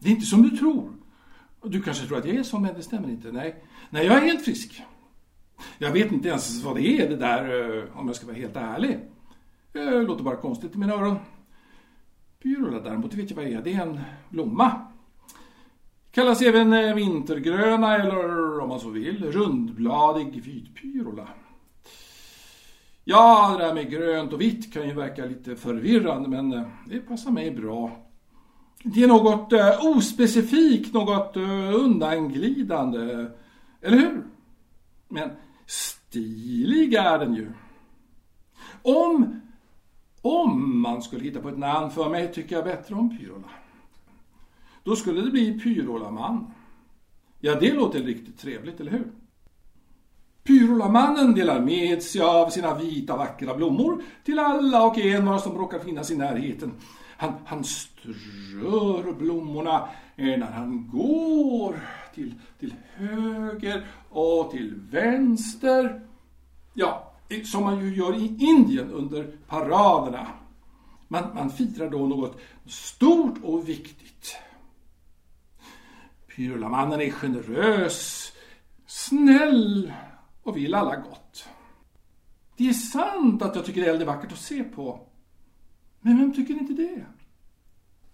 Det är inte som du tror. Du kanske tror att jag är så, men det stämmer inte. Nej, Nej jag är helt frisk. Jag vet inte ens vad det är det där, eh, om jag ska vara helt ärlig. Eh, det låter bara konstigt i mina öron. Pyrula däremot, vet jag vad det är. Det är en blomma. Kallas även eh, vintergröna eller om man så vill rundbladig vitpyrola. Ja, det där med grönt och vitt kan ju verka lite förvirrande men det passar mig bra. Det är något eh, ospecifikt, något eh, undanglidande. Eller hur? Men stilig är den ju. Om, om man skulle hitta på ett namn för mig tycker jag bättre om Pyrola. Då skulle det bli Pyrolaman. Ja, det låter riktigt trevligt, eller hur? Pyrolamannen delar med sig av sina vita vackra blommor till alla och en som råkar finnas i närheten. Han, han strör blommorna eh, när han går till, till höger och till vänster. Ja, som man ju gör i Indien under paraderna. Man, man firar då något stort och viktigt. Pyrlamannen är generös, snäll och vill alla gott. Det är sant att jag tycker eld är vackert att se på. Men vem tycker inte det?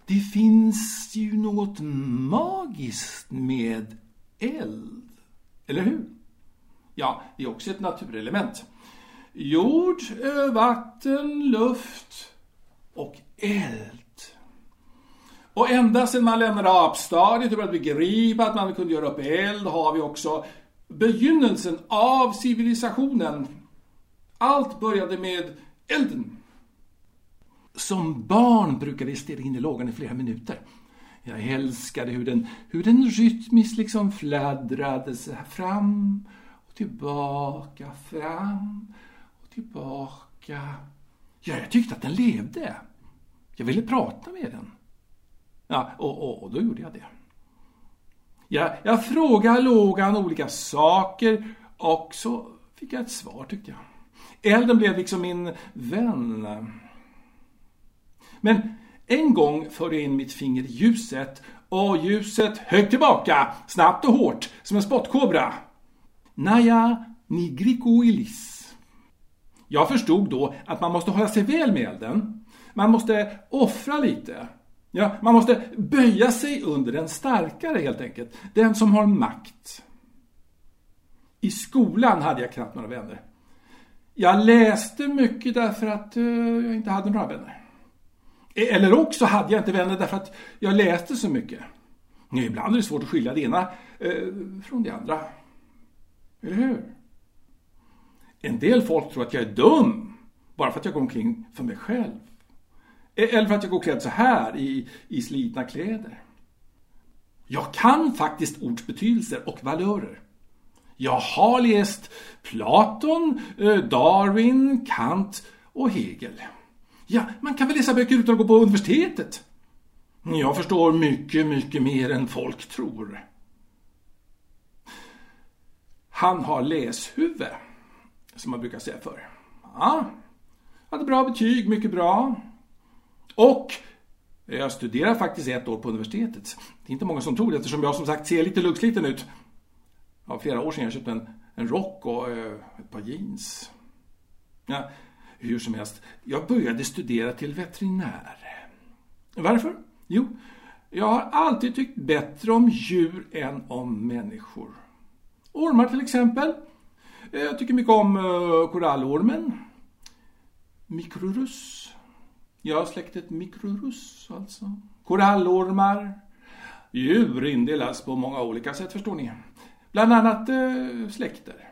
Det finns ju något magiskt med eld. Eller hur? Ja, det är också ett naturelement. Jord, vatten, luft och eld. Och ända sedan man lämnade apstadiet och började begripa att man kunde göra upp eld har vi också begynnelsen av civilisationen. Allt började med elden. Som barn brukade jag stirra in i lågan i flera minuter. Jag älskade hur den, hur den rytmiskt liksom fladdrade fram och tillbaka, fram och tillbaka. Ja, jag tyckte att den levde. Jag ville prata med den. Ja, och, och, och då gjorde jag det. Jag, jag frågade lågan olika saker och så fick jag ett svar tyckte jag. Elden blev liksom min vän. Men en gång förde jag in mitt finger i ljuset och ljuset högg tillbaka, snabbt och hårt, som en spottkobra. Naja, nigrico ilis. Jag förstod då att man måste hålla sig väl med elden. Man måste offra lite. Ja, man måste böja sig under den starkare helt enkelt. Den som har makt. I skolan hade jag knappt några vänner. Jag läste mycket därför att uh, jag inte hade några vänner. Eller också hade jag inte vänner därför att jag läste så mycket. Ibland är det svårt att skilja det ena eh, från det andra. Eller hur? En del folk tror att jag är dum bara för att jag går omkring för mig själv. E- eller för att jag går klädd så här i, i slitna kläder. Jag kan faktiskt ords betydelser och valörer. Jag har läst Platon, eh, Darwin, Kant och Hegel. Ja, man kan väl läsa böcker utan att gå på universitetet. Jag förstår mycket, mycket mer än folk tror. Han har läshuvud, som man brukar säga för. Ja, hade bra betyg, mycket bra. Och jag studerar faktiskt ett år på universitetet. Det är inte många som tror det eftersom jag som sagt ser lite luggsliten ut. Ja, flera år sedan jag köpte en, en rock och eh, ett par jeans. Ja, hur som helst, jag började studera till veterinär. Varför? Jo, jag har alltid tyckt bättre om djur än om människor. Ormar till exempel. Jag tycker mycket om eh, korallormen. Mikrorus. Ja, släktet Mikrorus alltså. Korallormar. Djur indelas på många olika sätt förstår ni. Bland annat eh, släkter.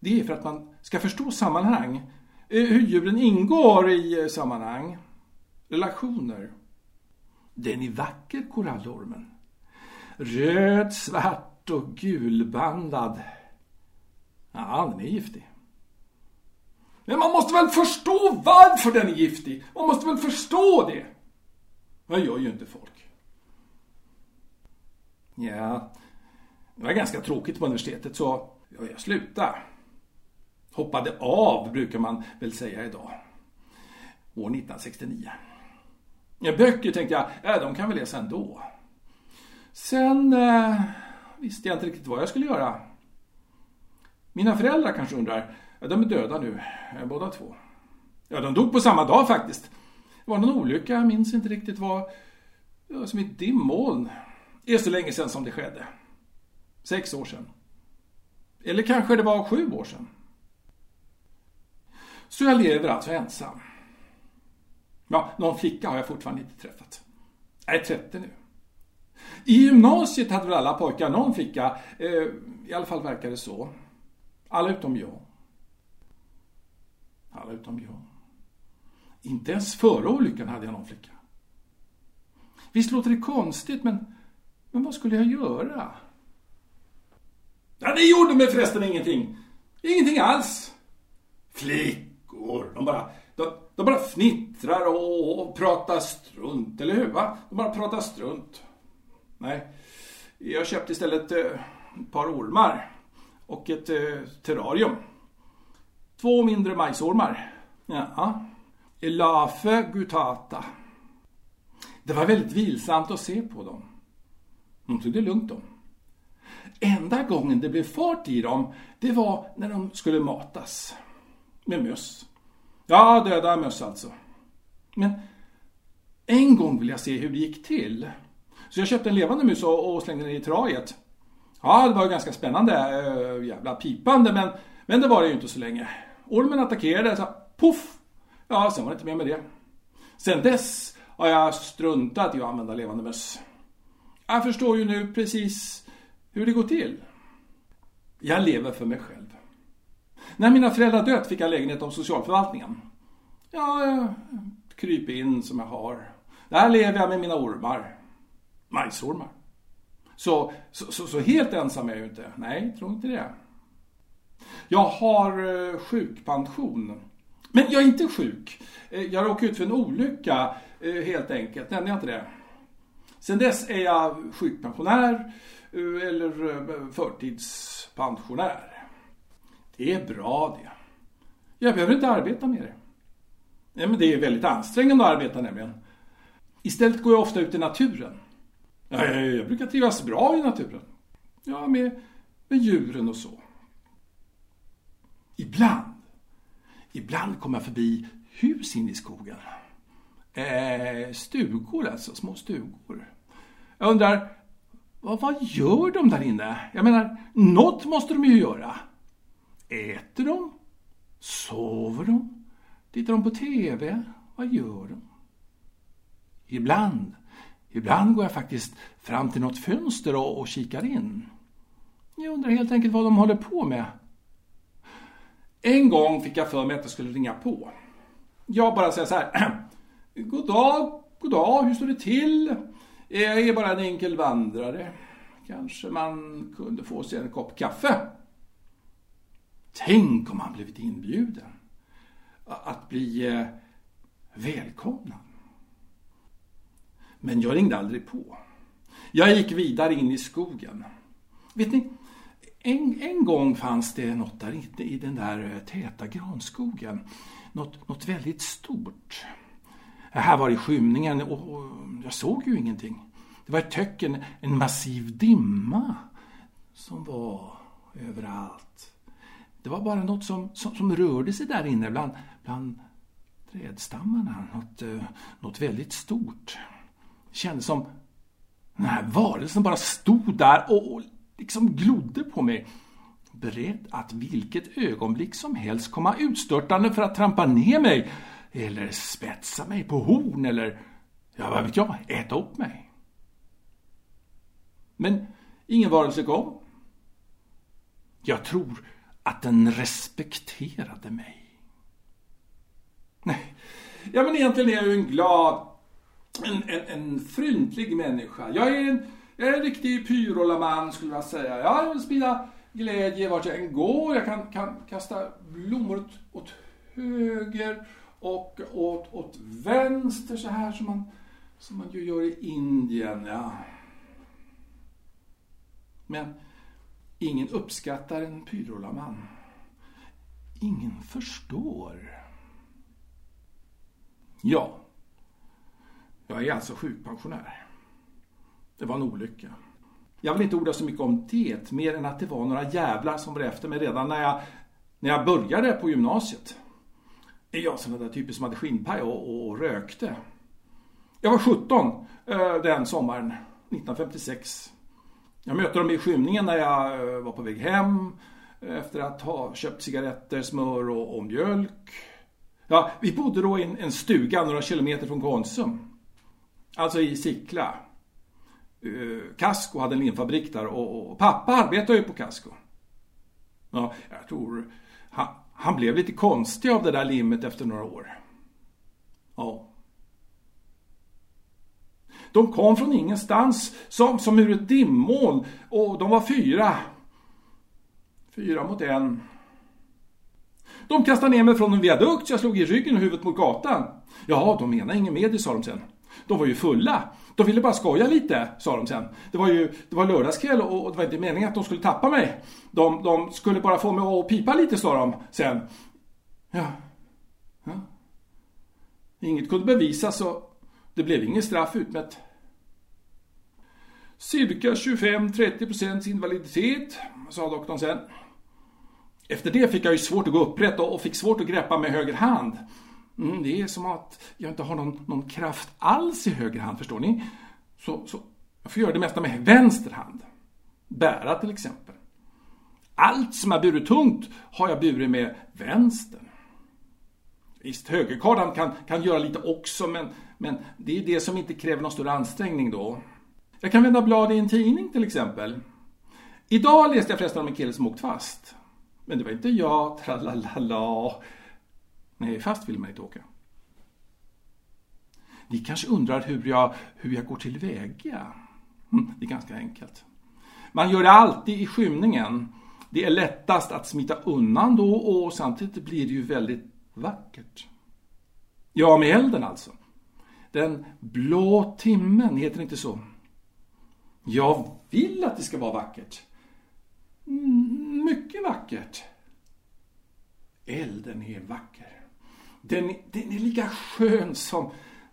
Det är för att man ska förstå sammanhang. Eh, hur djuren ingår i eh, sammanhang. Relationer. Den är vacker, korallormen. Röd, svart och gulbandad. Ja, den är giftig. Men man måste väl förstå varför den är giftig? Man måste väl förstå det? Vad gör ju inte folk. Ja, det var ganska tråkigt på universitetet så jag slutade. Hoppade av brukar man väl säga idag. År 1969. Böcker tänkte jag, äh, de kan vi läsa ändå. Sen eh, visste jag inte riktigt vad jag skulle göra. Mina föräldrar kanske undrar. De är döda nu, eh, båda två. Ja, de dog på samma dag faktiskt. Det var någon olycka, jag minns inte riktigt vad. Det var som ett dimmoln. Det är så länge sedan som det skedde. Sex år sedan. Eller kanske det var sju år sedan. Så jag lever alltså ensam. Ja, någon flicka har jag fortfarande inte träffat. Jag är 30 nu. I gymnasiet hade väl alla pojkar någon flicka. Eh, I alla fall verkar det så. Alla utom jag. Alla utom jag. Inte ens före olyckan hade jag någon flicka. Visst låter det konstigt, men, men vad skulle jag göra? Ja, det gjorde mig förresten ingenting. Ingenting alls. Flickor, de bara, de, de bara fnittrar och, och pratar strunt, eller hur? Va? De bara pratar strunt. Nej, jag köpte istället eh, ett par ormar och ett eh, terrarium. Två mindre majsormar. Ja. Elafe gutata. Det var väldigt vilsamt att se på dem. De tog det lugnt om. Enda gången det blev fart i dem, det var när de skulle matas. Med möss. Ja, döda möss alltså. Men en gång vill jag se hur det gick till. Så jag köpte en levande mus och slängde den i terrariet. Ja, det var ju ganska spännande. Äh, jävla pipande, men, men det var det ju inte så länge. Ormen attackerade, så poff! Ja, sen var det inte mer med det. Sen dess har jag struntat i att använda levande möss. Jag förstår ju nu precis hur det går till. Jag lever för mig själv. När mina föräldrar dött fick jag lägenhet av socialförvaltningen. Ja, eh, jag kryper in som jag har. Där lever jag med mina ormar. Majsormar. Så, så, så, så, helt ensam är jag ju inte. Nej, tror inte det. Jag har eh, sjukpension. Men jag är inte sjuk. Eh, jag råkade ut för en olycka helt enkelt. Nämnde jag inte det? Sen dess är jag sjukpensionär eller förtidspensionär. Det är bra det. Jag behöver inte arbeta mer. Nej, men det är väldigt ansträngande att arbeta nämligen. Istället går jag ofta ut i naturen. Jag brukar trivas bra i naturen. Ja, med, med djuren och så. Ibland, ibland kommer jag förbi hus inne i skogen. Eh, stugor alltså, små stugor. Jag undrar, vad, vad gör de där inne? Jag menar, något måste de ju göra. Äter de? Sover de? Tittar de på TV? Vad gör de? Ibland Ibland går jag faktiskt fram till något fönster och, och kikar in. Jag undrar helt enkelt vad de håller på med. En gång fick jag för mig att jag skulle ringa på. Jag bara säger så här. God dag, god dag, hur står det till? Jag är bara en enkel vandrare. Kanske man kunde få sig en kopp kaffe. Tänk om man blivit inbjuden. Att bli eh, välkomnad. Men jag ringde aldrig på. Jag gick vidare in i skogen. Vet ni, en, en gång fanns det något där inne i den där eh, täta granskogen. Något, något väldigt stort. Här var i skymningen och, och jag såg ju ingenting. Det var ett töcken, en massiv dimma som var överallt. Det var bara något som, som, som rörde sig där inne bland, bland trädstammarna. Något, eh, något väldigt stort Det kändes som den här varelsen bara stod där och, och liksom glodde på mig. Beredd att vilket ögonblick som helst komma utstörtande för att trampa ner mig eller spetsa mig på horn eller, ja vad vet jag, äta upp mig. Men ingen varelse kom. Jag tror att den respekterade mig. Nej, ja men egentligen är jag ju en glad en, en, en fryntlig människa. Jag är en, jag är en riktig pyrolaman skulle jag säga. Jag vill sprida glädje vart jag än går. Jag kan, kan kasta blommor åt, åt höger och åt, åt vänster så här som man, som man ju gör i Indien. Ja. Men ingen uppskattar en pyrolaman. Ingen förstår. Ja, jag är alltså sjukpensionär. Det var en olycka. Jag vill inte orda så mycket om det, mer än att det var några jävlar som var efter mig redan när jag, när jag började på gymnasiet. Jag sådana där typen som hade skinnpaj och, och, rökte. Jag var 17 eh, den sommaren, 1956. Jag mötte dem i skymningen när jag eh, var på väg hem eh, efter att ha köpt cigaretter, smör och, och mjölk. Ja, vi bodde då i en, en stuga några kilometer från Konsum. Alltså i Sickla. Eh, uh, Casco hade en limfabrik där och, och pappa arbetade ju på Casco. Ja, jag tror han, han blev lite konstig av det där limmet efter några år. Ja. De kom från ingenstans som, som ur ett dimmoln och de var fyra. Fyra mot en. De kastade ner mig från en viadukt så jag slog i ryggen och huvudet mot gatan. Ja, de menade inget med det, sa de sen. De var ju fulla. De ville bara skoja lite, sa de sen. Det var ju det var lördagskväll och det var inte meningen att de skulle tappa mig. De, de skulle bara få mig att pipa lite, sa de sen. Ja. ja. Inget kunde bevisas och det blev inget straff utmätt. Cirka 25-30% invaliditet, sa doktorn sen. Efter det fick jag ju svårt att gå upprätt och fick svårt att greppa med höger hand. Mm, det är som att jag inte har någon, någon kraft alls i höger hand, förstår ni? Så, så jag får göra det mesta med vänster hand. Bära till exempel. Allt som är burit tungt har jag burit med vänster. Visst, högerkardan kan, kan göra lite också, men, men det är det som inte kräver någon större ansträngning då. Jag kan vända blad i en tidning till exempel. Idag läste jag förresten om en kille som åkt fast. Men det var inte jag, tralalala. Nej, fast vill man inte åka. Ni kanske undrar hur jag, hur jag går tillväga? Hm, det är ganska enkelt. Man gör det alltid i skymningen. Det är lättast att smita undan då och samtidigt blir det ju väldigt vackert. Ja, med elden alltså. Den blå timmen, heter det inte så? Jag vill att det ska vara vackert. Mm, mycket vackert. Elden är vacker. Den, den är lika skön som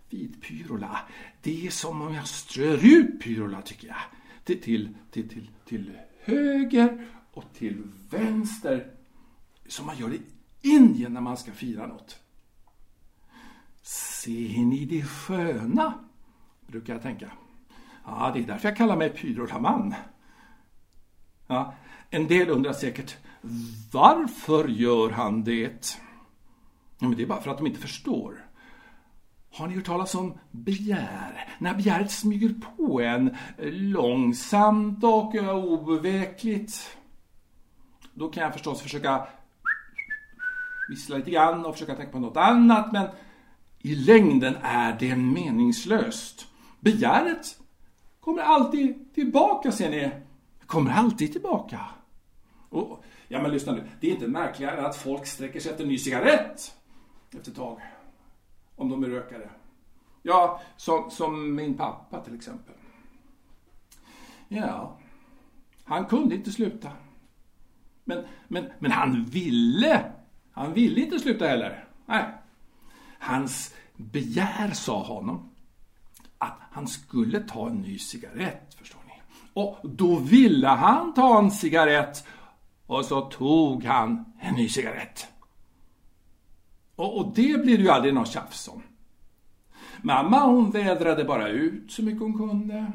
vit pyrola. Det är som om jag strör ut pyrola tycker jag. Till, till, till, till, till höger och till vänster. Som man gör i Indien när man ska fira något. Ser ni det sköna? Brukar jag tänka. Ja, det är därför jag kallar mig Pyrolaman. Ja, en del undrar säkert varför gör han det? Ja, men det är bara för att de inte förstår. Har ni hört talas om begär? När begäret smyger på en eh, långsamt och obevekligt. Då kan jag förstås försöka vissla lite grann och försöka tänka på något annat, men i längden är det meningslöst. Begäret kommer alltid tillbaka, ser ni. Kommer alltid tillbaka. Och, ja, men lyssna nu. Det är inte märkligare än att folk sträcker sig efter en ny cigarett efter ett tag. Om de är rökare. Ja, som, som min pappa till exempel. Ja, han kunde inte sluta. Men, men, men han ville. Han ville inte sluta heller. Nej. Hans begär sa honom att han skulle ta en ny cigarett, förstår ni. Och då ville han ta en cigarett och så tog han en ny cigarett. Och, och det blir det ju aldrig något tjafs om. Mamma hon vädrade bara ut så mycket hon kunde.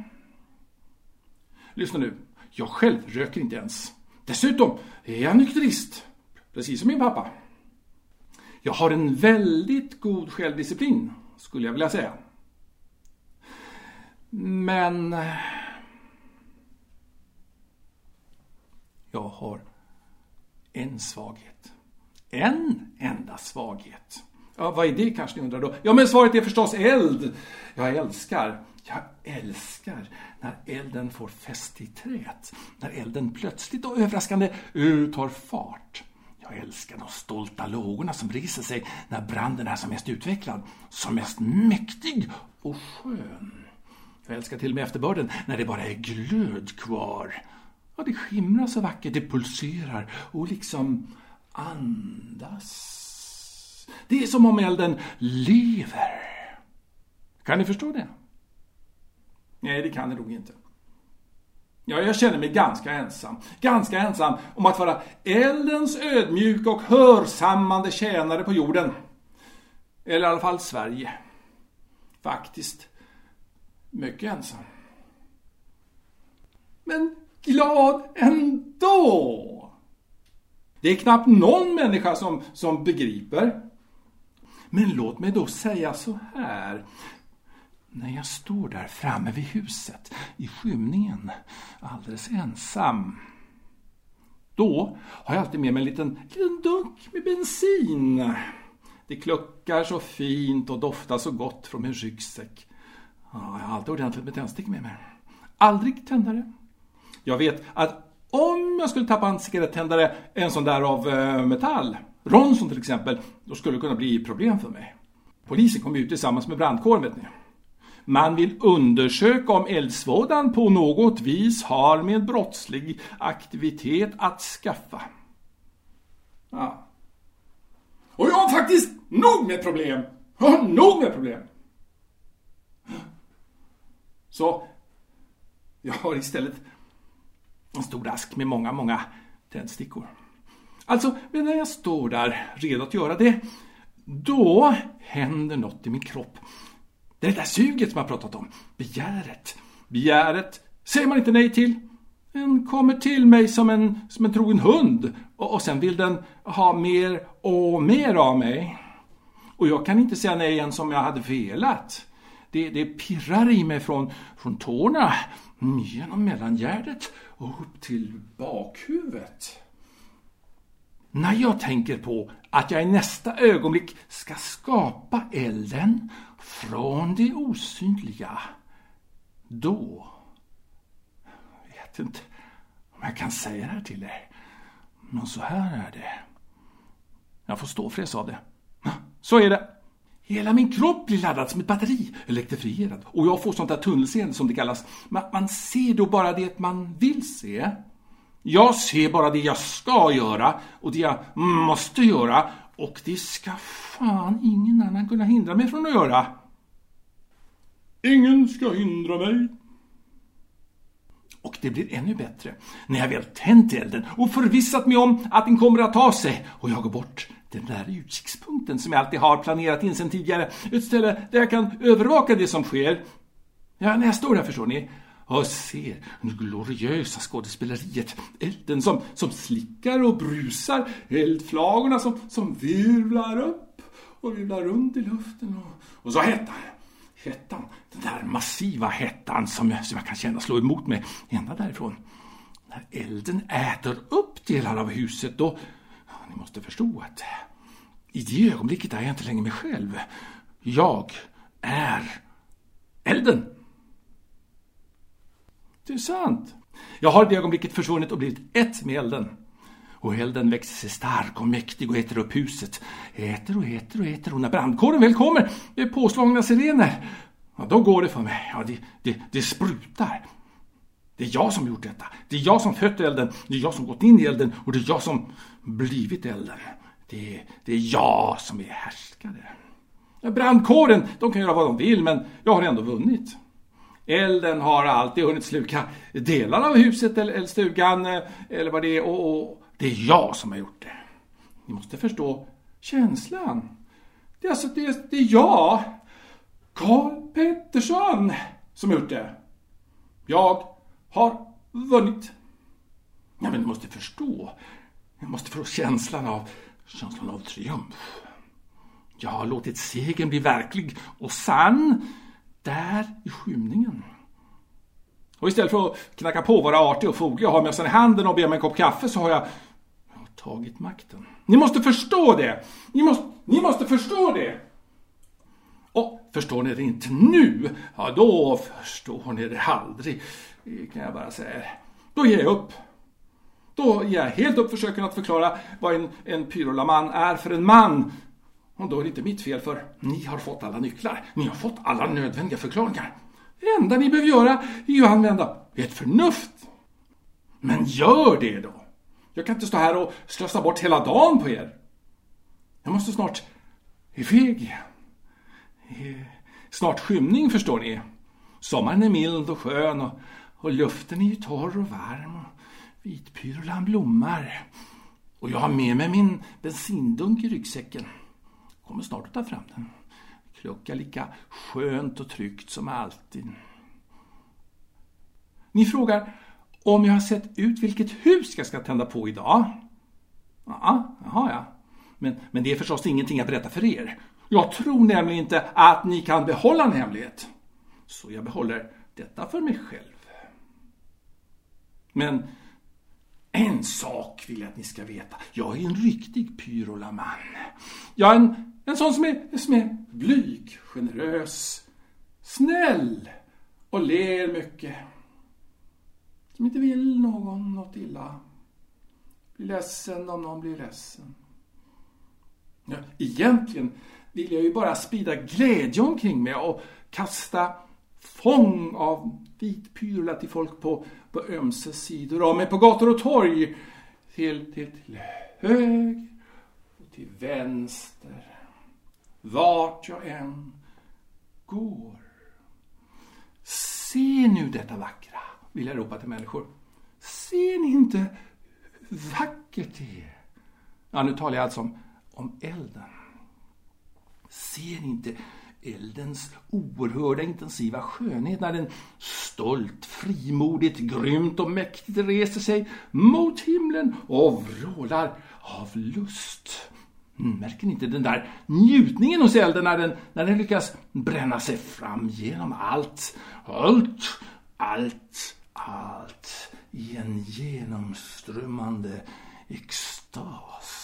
Lyssna nu, jag själv röker inte ens. Dessutom är jag nykterist, precis som min pappa. Jag har en väldigt god självdisciplin, skulle jag vilja säga. Men... Jag har en svaghet. En enda svaghet. Ja, vad är det kanske ni undrar då? Ja, men svaret är förstås eld. Jag älskar, jag älskar när elden får fäste i träet. När elden plötsligt och överraskande tar fart. Jag älskar de stolta lågorna som reser sig när branden är som mest utvecklad, som mest mäktig och skön. Jag älskar till och med efterbörden när det bara är glöd kvar. Ja, det skimrar så vackert, det pulserar och liksom andas. Det är som om elden lever. Kan ni förstå det? Nej, det kan ni nog inte. Ja, jag känner mig ganska ensam. Ganska ensam om att vara eldens ödmjuka och hörsammande tjänare på jorden. Eller i alla fall Sverige. Faktiskt. Mycket ensam. Men glad ändå. Det är knappt någon människa som, som begriper. Men låt mig då säga så här. När jag står där framme vid huset, i skymningen, alldeles ensam. Då har jag alltid med mig en liten, liten dunk med bensin. Det kluckar så fint och doftar så gott från min ryggsäck jag har alltid ordentligt med tändstickor med mig. Aldrig tändare. Jag vet att om jag skulle tappa en cigarettändare, en sån där av eh, metall, Ronson till exempel, då skulle det kunna bli problem för mig. Polisen kom ut tillsammans med brandkåren vet ni. Man vill undersöka om eldsvådan på något vis har med brottslig aktivitet att skaffa. Ja. Och jag har faktiskt nog med problem. Jag har nog med problem. Så jag har istället en stor ask med många, många tändstickor. Alltså, men när jag står där redo att göra det, då händer något i min kropp. Det är det där suget som jag pratat om. Begäret. Begäret säger man inte nej till. Den kommer till mig som en, som en trogen hund och, och sen vill den ha mer och mer av mig. Och jag kan inte säga nej än som jag hade velat. Det, det pirrar i mig från, från tårna, genom mellangärdet och upp till bakhuvudet. När jag tänker på att jag i nästa ögonblick ska skapa elden från det osynliga, då... Jag vet inte om jag kan säga det här till er, men så här är det. Jag får stå och fräsa av det. Så är det. Hela min kropp blir laddad som ett batteri, elektrifierad. Och jag får sånt där tunnelseende som det kallas. Man, man ser då bara det man vill se. Jag ser bara det jag ska göra och det jag måste göra och det ska fan ingen annan kunna hindra mig från att göra. Ingen ska hindra mig. Och det blir ännu bättre när jag väl tänt elden och förvissat mig om att den kommer att ta sig och jag går bort den där utkikspunkten som jag alltid har planerat in sedan tidigare. Ett ställe där jag kan övervaka det som sker. Ja, när jag står där förstår ni och ser det gloriösa skådespeleriet. Elden som, som slickar och brusar, eldflagorna som, som virvlar upp och virvlar runt i luften. Och, och så hettan, hettan, den där massiva hettan som jag, som jag kan känna slå emot mig ända därifrån. När elden äter upp delar av huset då, ni måste förstå att i det ögonblicket är jag inte längre mig själv. Jag är elden. Det är sant. Jag har i det ögonblicket försvunnit och blivit ett med elden. Och elden växer sig stark och mäktig och äter upp huset. Äter och äter och äter och när brandkåren väl kommer med påslagna sirener, ja, då går det för mig. Ja, det, det, det sprutar. Det är jag som gjort detta. Det är jag som fött elden. Det är jag som gått in i elden och det är jag som blivit elden. Det, det är jag som är härskare. Brandkåren, de kan göra vad de vill men jag har ändå vunnit. Elden har alltid hunnit sluka delar av huset eller, eller stugan eh, eller vad det är och, och, det är jag som har gjort det. Ni måste förstå känslan. Det är alltså det, det är jag, Karl Pettersson, som har gjort det. Jag har vunnit. Ja, men ni måste förstå. Ni måste förstå känslan av, känslan av triumf. Jag har låtit segern bli verklig och sann där i skymningen. Och istället för att knacka på, vara artig och foglig och ha mössan i handen och be mig en kopp kaffe så har jag, jag har tagit makten. Ni måste förstå det! Ni måste, ni måste förstå det! Och förstår ni det inte nu, ja då förstår ni det aldrig, kan jag bara säga. Då ger jag upp. Då ger jag helt upp försöken att förklara vad en, en pyrolaman är för en man och då är det inte mitt fel för ni har fått alla nycklar. Ni har fått alla nödvändiga förklaringar. Det enda ni behöver göra är ju att använda ert förnuft. Men gör det då! Jag kan inte stå här och slösa bort hela dagen på er. Jag måste snart iväg igen. Snart skymning förstår ni. Sommaren är mild och skön och, och luften är ju torr och varm. Vitpyrolan blommar. Och jag har med mig min bensindunk i ryggsäcken. Kommer snart att ta fram den. Kluckar lika skönt och tryggt som alltid. Ni frågar om jag har sett ut vilket hus jag ska tända på idag? Ja, det har jag. Men, men det är förstås ingenting att berätta för er. Jag tror nämligen inte att ni kan behålla en hemlighet. Så jag behåller detta för mig själv. Men en sak vill jag att ni ska veta. Jag är en riktig pyrolaman. Jag är en, en sån som är, som är blyg, generös, snäll och ler mycket. Som inte vill någon något illa. Blir ledsen om någon blir ledsen. Ja, egentligen vill jag ju bara sprida glädje omkring mig och kasta fång av vit pyrola till folk på, på ömse sidor av mig, på gator och torg. Till, till, till höger och till vänster. Vart jag än går. Se nu detta vackra, vill jag ropa till människor. Ser ni inte hur vackert det är? Ja, nu talar jag alltså om, om elden. Ser ni inte eldens oerhörda intensiva skönhet när den stolt, frimodigt, grymt och mäktigt reser sig mot himlen och vrålar av lust. Märker ni inte den där njutningen hos elden när den, när den lyckas bränna sig fram genom allt, allt, allt, allt i en genomströmmande extas?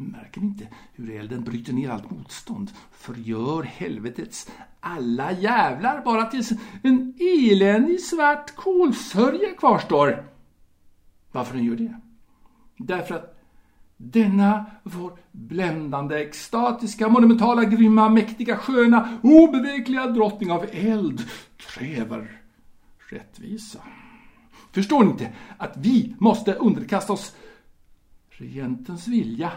Märker ni inte hur elden bryter ner allt motstånd? Förgör helvetets alla jävlar bara tills en eländig svart kolsörja kvarstår. Varför den gör det? Därför att denna vår bländande, extatiska, monumentala, grymma, mäktiga, sköna, obevekliga drottning av eld kräver rättvisa. Förstår ni inte att vi måste underkasta oss regentens vilja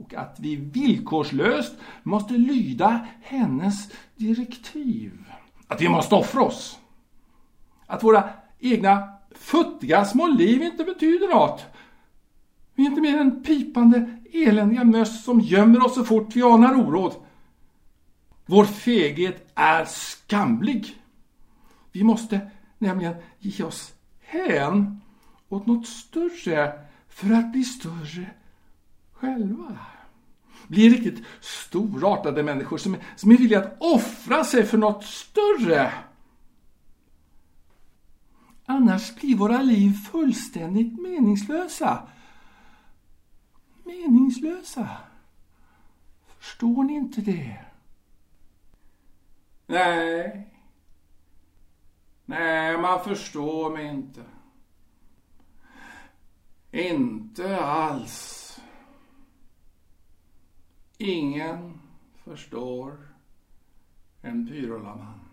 och att vi villkorslöst måste lyda hennes direktiv. Att vi måste offra oss. Att våra egna futtiga små liv inte betyder något. Vi är inte mer än pipande eländiga möss som gömmer oss så fort vi anar oråd. Vår feghet är skamlig. Vi måste nämligen ge oss hän åt något större för att bli större själva. Bli riktigt storartade människor som, som är villiga att offra sig för något större. Annars blir våra liv fullständigt meningslösa. Meningslösa. Förstår ni inte det? Nej. Nej, man förstår mig inte. Inte alls. Ingen förstår en pyrolaman.